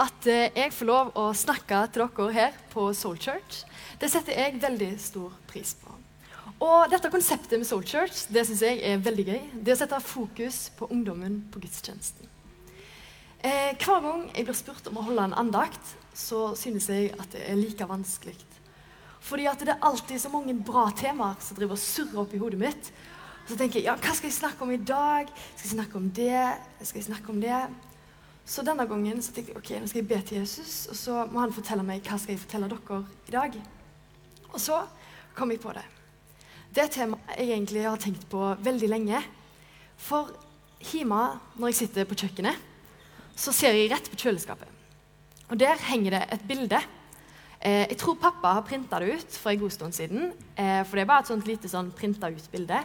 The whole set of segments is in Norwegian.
at eh, jeg får lov å snakke til dere her på Soul Church. Det setter jeg veldig stor pris på. Og dette konseptet med Soul Church det synes jeg er veldig gøy. Det å sette fokus på ungdommen på gudstjenesten. Eh, hver gang jeg blir spurt om å holde en andakt, så synes jeg at det er like vanskelig. Fordi at det er alltid så mange bra temaer som driver og surrer opp i hodet mitt. Så tenker jeg ja, hva skal jeg snakke om i dag? Skal jeg snakke om det? Skal jeg snakke om det? Så denne gangen så tenkte jeg ok, nå skal jeg be til Jesus, og så må han fortelle meg hva skal jeg fortelle dere i dag. Og så kom jeg på det. Det er et tema jeg egentlig har tenkt på veldig lenge. For hjemme, når jeg sitter på kjøkkenet, så ser jeg rett på kjøleskapet. Og der henger det et bilde. Eh, jeg tror pappa har printa det ut for en god stund siden. Eh, for det er bare et sånt lite sånn printa ut-bilde.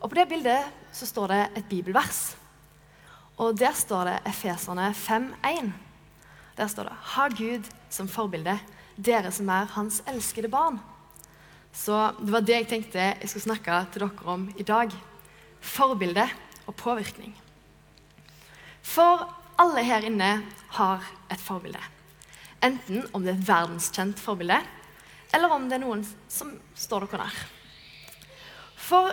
Og på det bildet så står det et bibelvers. Og der står det Efeserne 5,1. Der står det Ha Gud som forbilde, dere som er hans elskede barn. Så det var det jeg tenkte jeg skulle snakke til dere om i dag. Forbilde og påvirkning. For alle her inne har et forbilde. Enten om det er et verdenskjent forbilde, eller om det er noen som står dere nær. For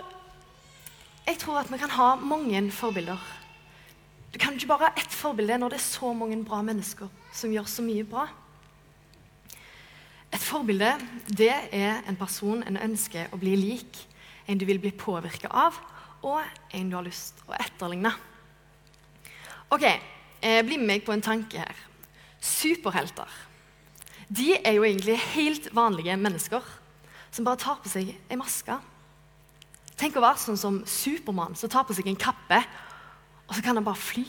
jeg tror at vi kan ha mange forbilder du kan ikke bare ha ett forbilde når det er så mange bra mennesker som gjør så mye bra. Et forbilde det er en person en ønsker å bli lik, en du vil bli påvirka av, og en du har lyst å etterligne. Ok, eh, Bli med meg på en tanke her. Superhelter de er jo egentlig helt vanlige mennesker som bare tar på seg ei maske. Tenk å være sånn som Supermann som tar på seg en kappe og så kan han bare fly.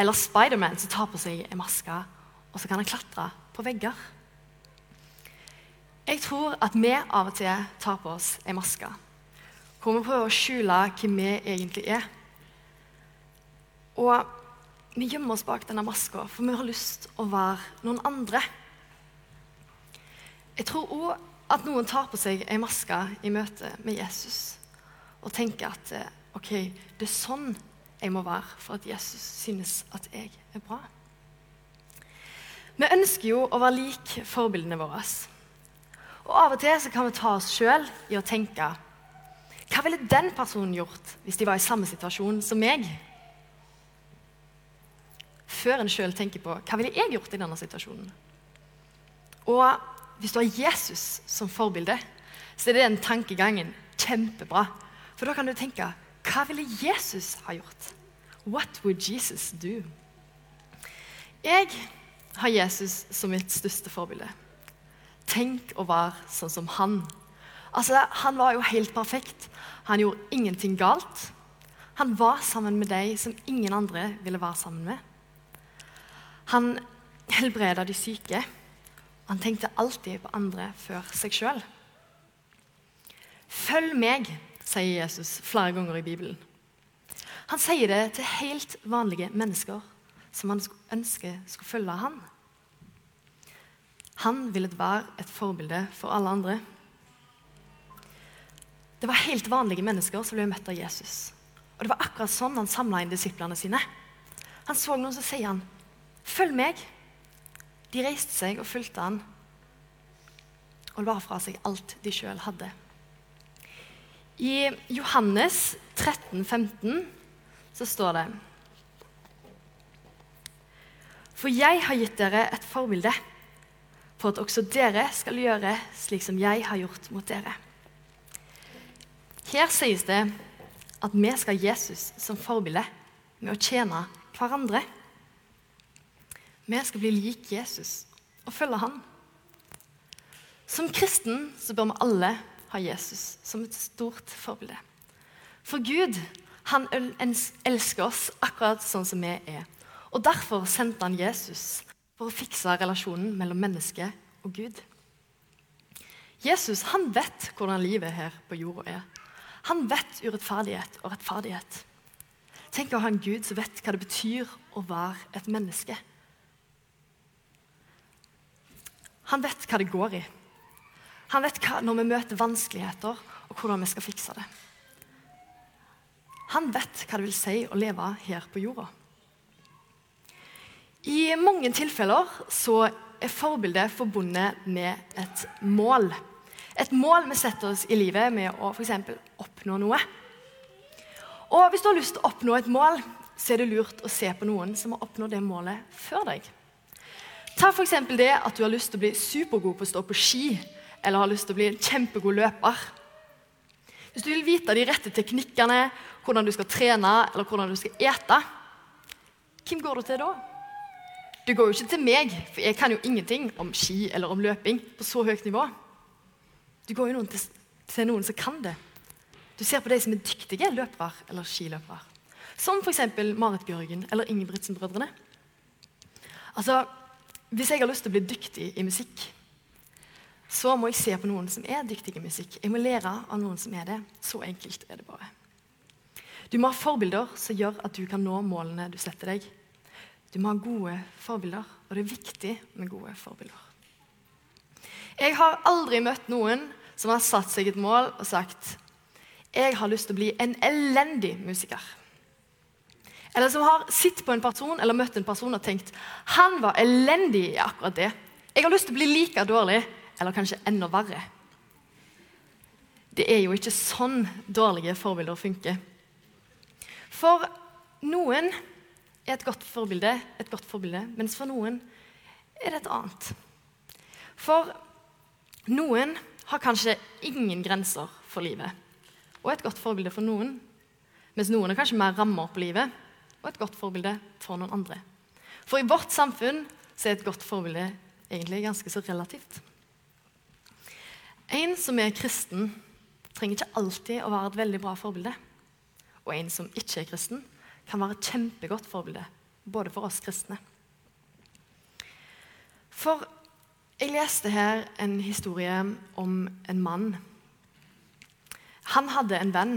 Eller Spiderman som tar på seg en maske, og så kan han klatre på vegger. Jeg tror at vi av og til tar på oss en maske hvor vi prøver å skjule hvem vi egentlig er. Og vi gjemmer oss bak denne maska, for vi har lyst å være noen andre. Jeg tror òg at noen tar på seg en maske i møte med Jesus og tenker at eh, ok, det er sånn jeg må være for at Jesus synes at jeg er bra. Vi ønsker jo å være lik forbildene våre. Og Av og til kan vi ta oss sjøl i å tenke Hva ville den personen gjort hvis de var i samme situasjon som meg? Før en sjøl tenker på hva ville jeg gjort i denne situasjonen. Og hvis du har Jesus som forbilde, så er det den tankegangen kjempebra. For da kan du tenke hva ville Jesus ha gjort? What would Jesus do? Jeg har Jesus som mitt største forbilde. Tenk å være sånn som han. Altså, Han var jo helt perfekt. Han gjorde ingenting galt. Han var sammen med de som ingen andre ville være sammen med. Han helbreda de syke. Han tenkte alltid på andre før seg sjøl. Følg meg, sier Jesus flere ganger i Bibelen. Han sier det til helt vanlige mennesker som han ønsker skulle følge han. Han ville være et forbilde for alle andre. Det var helt vanlige mennesker som ble møtt av Jesus. Og Det var akkurat sånn han samla inn disiplene sine. Han så noen, så sier han, 'Følg meg.' De reiste seg og fulgte han og la fra seg alt de sjøl hadde. I Johannes 13, 15 så står det For jeg har gitt dere et forbilde for at også dere skal gjøre slik som jeg har gjort mot dere. Her sies det at vi skal ha Jesus som forbilde med å tjene hverandre. Vi skal bli lik Jesus og følge han. Som kristen så bør vi alle ha Jesus som et stort forbilde. For Gud han elsker oss akkurat sånn som vi er. Og Derfor sendte han Jesus for å fikse relasjonen mellom menneske og Gud. Jesus han vet hvordan livet her på jorda er. Han vet urettferdighet og rettferdighet. Tenk å ha en Gud som vet hva det betyr å være et menneske. Han vet hva det går i. Han vet hva, når vi møter vanskeligheter, og hvordan vi skal fikse det. Han vet hva det vil si å leve her på jorda. I mange tilfeller så er forbildet forbundet med et mål. Et mål vi setter oss i livet med å f.eks. oppnå noe. Og Hvis du har lyst til å oppnå et mål, så er det lurt å se på noen som har oppnådd det målet før deg. Ta f.eks. det at du har lyst til å bli supergod på å stå på ski, eller har lyst til å bli en kjempegod løper. Hvis du vil vite de rette teknikkene, hvordan du skal trene eller hvordan du skal ete, hvem går du til da? Du går jo ikke til meg, for jeg kan jo ingenting om ski eller om løping på så høyt nivå. Du går jo noen til, til noen som kan det. Du ser på de som er dyktige løpere eller skiløpere. Som f.eks. Marit Bjørgen eller Ingebrigtsen-brødrene. Altså, hvis jeg har lyst til å bli dyktig i musikk, så må jeg se på noen som er dyktige i musikk. Jeg må lære av noen som er det. Så enkelt er det bare. Du må ha forbilder som gjør at du kan nå målene du setter deg. Du må ha gode forbilder, og det er viktig med gode forbilder. Jeg har aldri møtt noen som har satt seg et mål og sagt jeg har lyst til å bli en elendig musiker. Eller som har sett på en person eller møtt en person og tenkt han var elendig i akkurat det. Jeg har lyst til å bli like dårlig eller kanskje enda verre. Det er jo ikke sånn dårlige forbilder funker. For noen er et godt forbilde et godt forbilde, mens for noen er det et annet. For noen har kanskje ingen grenser for livet, og et godt forbilde for noen. Mens noen har kanskje mer rammer på livet, og et godt forbilde for noen andre. For i vårt samfunn så er et godt forbilde egentlig ganske så relativt. En som er kristen, trenger ikke alltid å være et veldig bra forbilde. Og en som ikke er kristen, kan være et kjempegodt forbilde, både for oss kristne. For jeg leste her en historie om en mann. Han hadde en venn.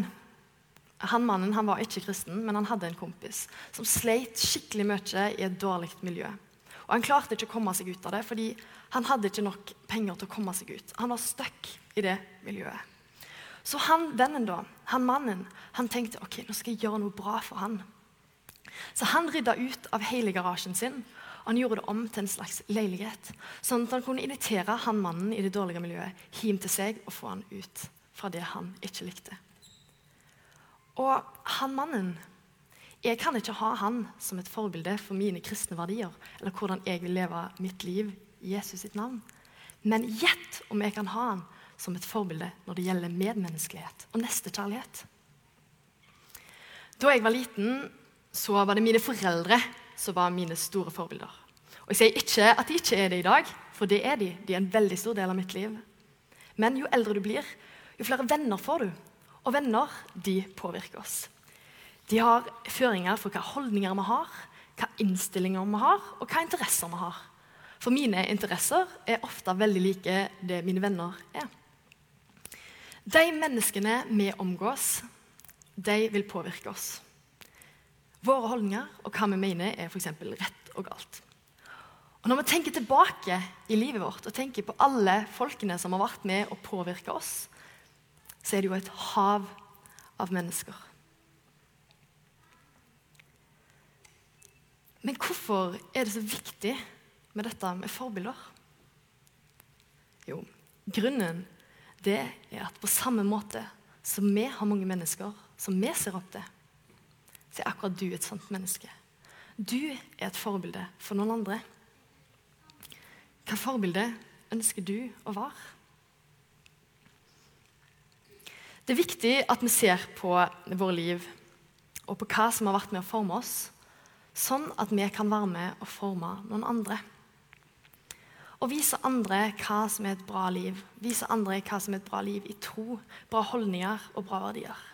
Han Mannen han var ikke kristen, men han hadde en kompis som sleit skikkelig mye i et dårlig miljø. Og Han klarte ikke å komme seg ut av det, fordi han hadde ikke nok penger til å komme seg ut. Han var stuck i det miljøet. Så han vennen da, han mannen, han tenkte ok, nå skal jeg gjøre noe bra for han. Så han rydda ut av hele garasjen sin. og Han gjorde det om til en slags leilighet, sånn at han kunne invitere han mannen i det dårlige miljøet hjem til seg og få han ut fra det han ikke likte. Og han mannen jeg kan ikke ha han som et forbilde for mine kristne verdier eller hvordan jeg vil leve mitt liv i Jesus sitt navn. Men gjett om jeg kan ha han som et forbilde når det gjelder medmenneskelighet og nestekjærlighet. Da jeg var liten, så var det mine foreldre som var mine store forbilder. Og Jeg sier ikke at de ikke er det i dag, for det er de. De er en veldig stor del av mitt liv. Men jo eldre du blir, jo flere venner får du. Og venner de påvirker oss. De har føringer for hva holdninger vi har, hva innstillinger vi har, og hva interesser vi har. For mine interesser er ofte veldig like det mine venner er. De menneskene vi omgås, de vil påvirke oss. Våre holdninger og hva vi mener er f.eks. rett og galt. Og Når vi tenker tilbake i livet vårt og tenker på alle folkene som har vært med å påvirke oss, så er det jo et hav av mennesker. Men hvorfor er det så viktig med dette med forbilder? Jo, grunnen det er at på samme måte som vi har mange mennesker som vi ser opp til, så er akkurat du et sånt menneske. Du er et forbilde for noen andre. Hva forbilde ønsker du å være? Det er viktig at vi ser på våre liv og på hva som har vært med å forme oss, sånn at vi kan være med og forme noen andre. Og vise andre hva som er et bra liv. Vise andre hva som er et bra liv i tro, bra holdninger og bra verdier.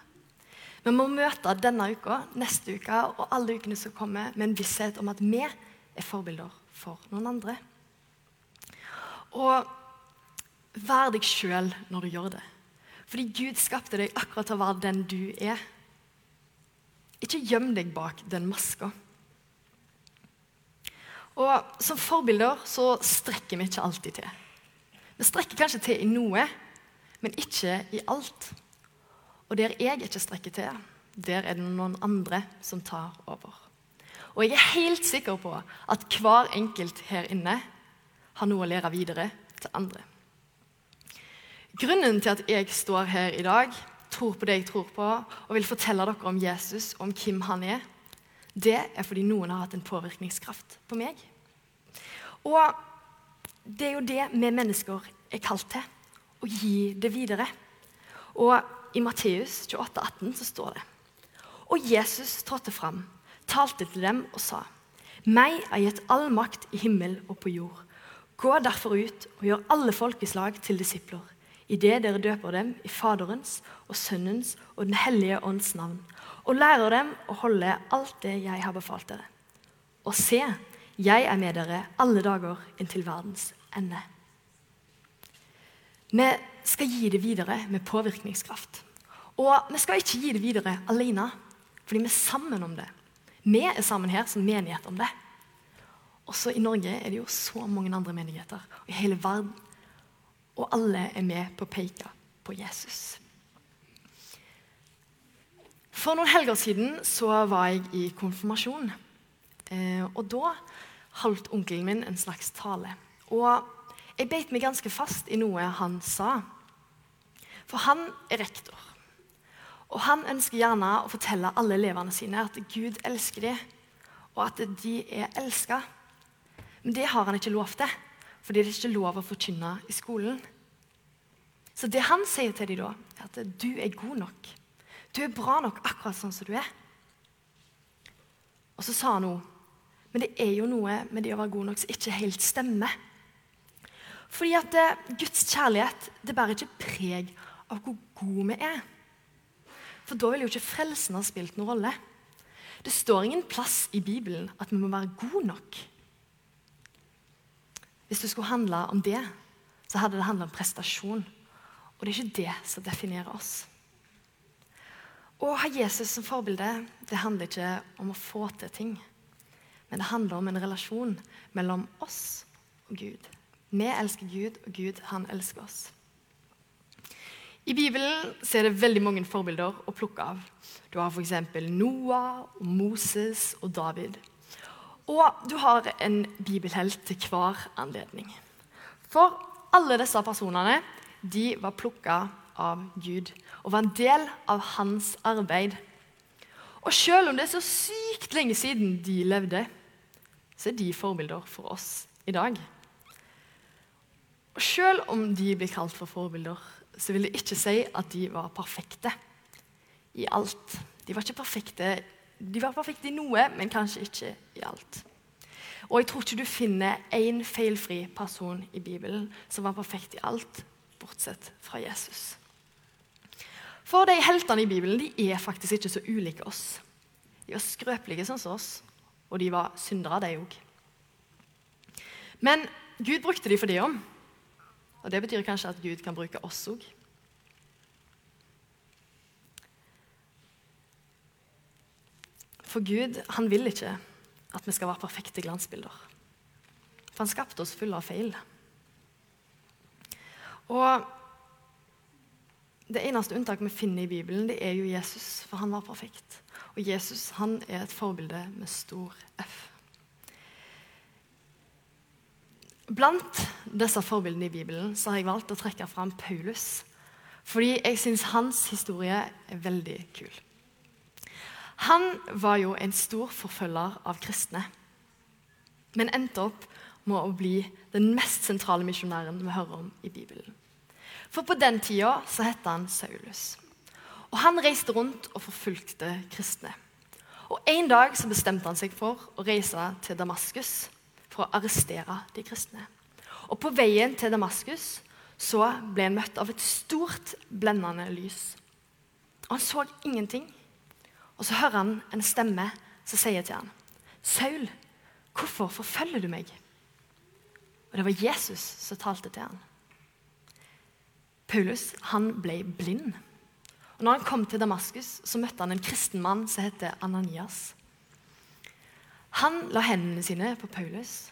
Vi må møte denne uka, neste uke og alle ukene som kommer, med en visshet om at vi er forbilder for noen andre. Og vær deg sjøl når du gjør det. Fordi Gud skapte deg akkurat til å være den du er. Ikke gjem deg bak den maska. Og Som forbilder så strekker vi ikke alltid til. Vi strekker kanskje til i noe, men ikke i alt. Og der jeg ikke strekker til, der er det noen andre som tar over. Og jeg er helt sikker på at hver enkelt her inne har noe å lære videre til andre. Grunnen til at jeg står her i dag, tror på det jeg tror på, og vil fortelle dere om Jesus om hvem han er, det er fordi noen har hatt en påvirkningskraft på meg. Og det er jo det vi mennesker er kalt til. Å gi det videre. Og i Matteus 28, 18 så står det Og Jesus trådte fram, talte til dem og sa Meg er gitt all makt i himmel og på jord. Gå derfor ut og gjør alle folkeslag til disipler idet dere døper dem i Faderens og Sønnens og Den hellige ånds navn, og lærer dem å holde alt det jeg har befalt dere. Og se, jeg er med dere alle dager inntil verdens ende. Vi skal gi det videre med påvirkningskraft. Og vi skal ikke gi det videre alene, fordi vi er sammen om det. Vi er sammen her som menighet om det. Også i Norge er det jo så mange andre menigheter, i hele verden og alle er med på å peke på Jesus. For noen helger siden så var jeg i konfirmasjon. Eh, og da holdt onkelen min en slags tale. Og jeg beit meg ganske fast i noe han sa. For han er rektor. Og han ønsker gjerne å fortelle alle elevene sine at Gud elsker dem, og at de er elska. Men det har han ikke lov til fordi det er ikke lov å forkynne i skolen. Så det han sier til dem da, er at du er god nok. Du er bra nok akkurat sånn som du er. Og så sa han noe. Men det er jo noe med det å være god nok som ikke helt stemmer. Fordi at eh, Guds kjærlighet det bærer ikke preg av hvor gode vi er. For da ville jo ikke frelsen ha spilt noen rolle. Det står ingen plass i Bibelen at vi må være gode nok. Hvis det skulle handle om det, så hadde det handla om prestasjon. Og det er ikke det som definerer oss. Å ha Jesus som forbilde det handler ikke om å få til ting. Men det handler om en relasjon mellom oss og Gud. Vi elsker Gud, og Gud han elsker oss. I Bibelen er det veldig mange forbilder å plukke av. Du har f.eks. Noah, Moses og David. Og du har en bibelhelt til hver anledning. For alle disse personene de var plukka av Gud og var en del av hans arbeid. Og selv om det er så sykt lenge siden de levde, så er de forbilder for oss i dag. Og selv om de blir kalt for forbilder, så vil det ikke si at de var perfekte i alt. De var ikke perfekte de var perfekte i noe, men kanskje ikke i alt. Og jeg tror ikke du finner én feilfri person i Bibelen som var perfekt i alt, bortsett fra Jesus. For de heltene i Bibelen de er faktisk ikke så ulike oss. De var skrøpelige sånn som oss, og de var syndere, de òg. Men Gud brukte de for det om. Og det betyr kanskje at Gud kan bruke oss òg. For Gud, han vil ikke at vi skal være perfekte glansbilder. For han skapte oss fulle av feil. Og Det eneste unntaket vi finner i Bibelen, det er jo Jesus, for han var perfekt. Og Jesus han er et forbilde med stor F. Blant disse forbildene i Bibelen så har jeg valgt å trekke fram Paulus. Fordi jeg syns hans historie er veldig kul. Han var jo en stor forfølger av kristne, men endte opp med å bli den mest sentrale misjonæren vi hører om i Bibelen. For på den tida så het han Saulus. Og Han reiste rundt og forfulgte kristne. Og En dag så bestemte han seg for å reise til Damaskus for å arrestere de kristne. Og På veien til Damaskus så ble han møtt av et stort, blendende lys. Og Han så ingenting. Og så hører han en stemme som sier til han, 'Saul, hvorfor forfølger du meg?' Og det var Jesus som talte til ham. Paulus han ble blind. Og når han kom til Damaskus, så møtte han en kristen mann som heter Ananias. Han la hendene sine på Paulus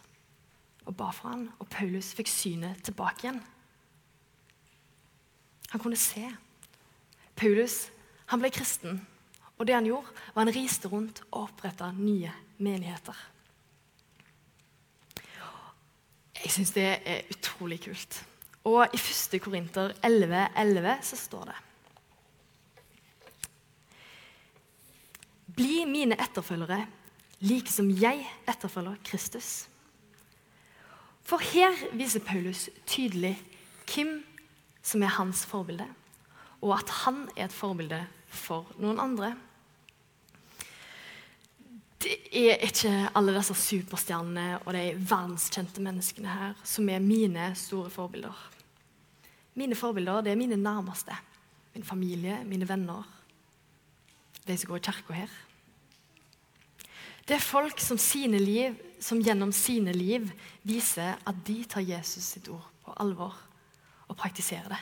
og ba for ham, og Paulus fikk synet tilbake igjen. Han kunne se. Paulus han ble kristen og det han gjorde, var han riste rundt og oppretta nye menigheter. Jeg syns det er utrolig kult. Og i 1. Korinter 11, 11 så står det Bli mine etterfølgere, like som jeg etterfølger Kristus. For her viser Paulus tydelig hvem som er hans forbilde, og at han er et forbilde for noen andre. Det er ikke alle disse superstjernene og de verdenskjente menneskene her som er mine store forbilder. Mine forbilder det er mine nærmeste. Min familie, mine venner, de som går i kirka her. Det er folk som, liv, som, gjennom sine liv viser at de tar Jesus sitt ord på alvor og praktiserer det.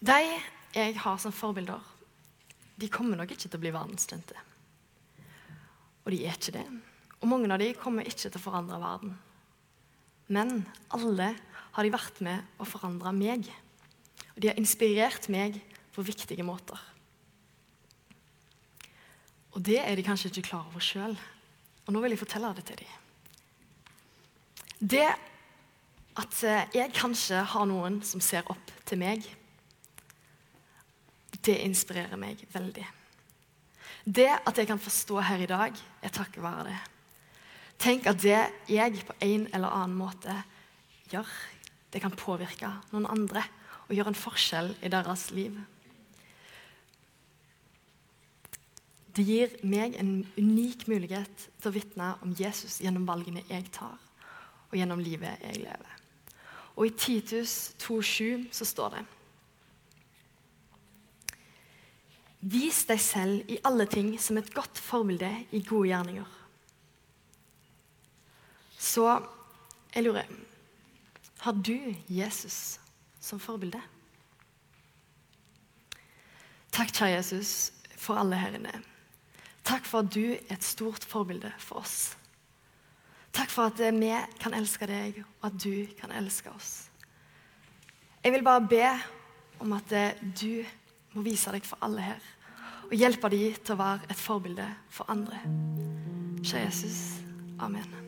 De jeg har som forbilder, de kommer nok ikke til å bli verdenskjente. Og de er ikke det. Og mange av de kommer ikke til å forandre verden. Men alle har de vært med å forandre meg. Og de har inspirert meg på viktige måter. Og det er de kanskje ikke klar over sjøl. Og nå vil jeg fortelle det til dem. Det at eh, jeg kanskje har noen som ser opp til meg, det inspirerer meg veldig. Det at jeg kan forstå her i dag, er takket være det. Tenk at det jeg på en eller annen måte gjør, det kan påvirke noen andre og gjøre en forskjell i deres liv. Det gir meg en unik mulighet til å vitne om Jesus gjennom valgene jeg tar, og gjennom livet jeg lever. Og i Titus 2,7 så står det Vis deg selv i alle ting som et godt forbilde i gode gjerninger. Så jeg lurer Har du Jesus som forbilde? Takk, kjære Jesus, for alle her inne. Takk for at du er et stort forbilde for oss. Takk for at vi kan elske deg, og at du kan elske oss. Jeg vil bare be om at du må vise deg for alle her, og hjelpe dem til å være et forbilde for andre. Kjære Jesus. Amen.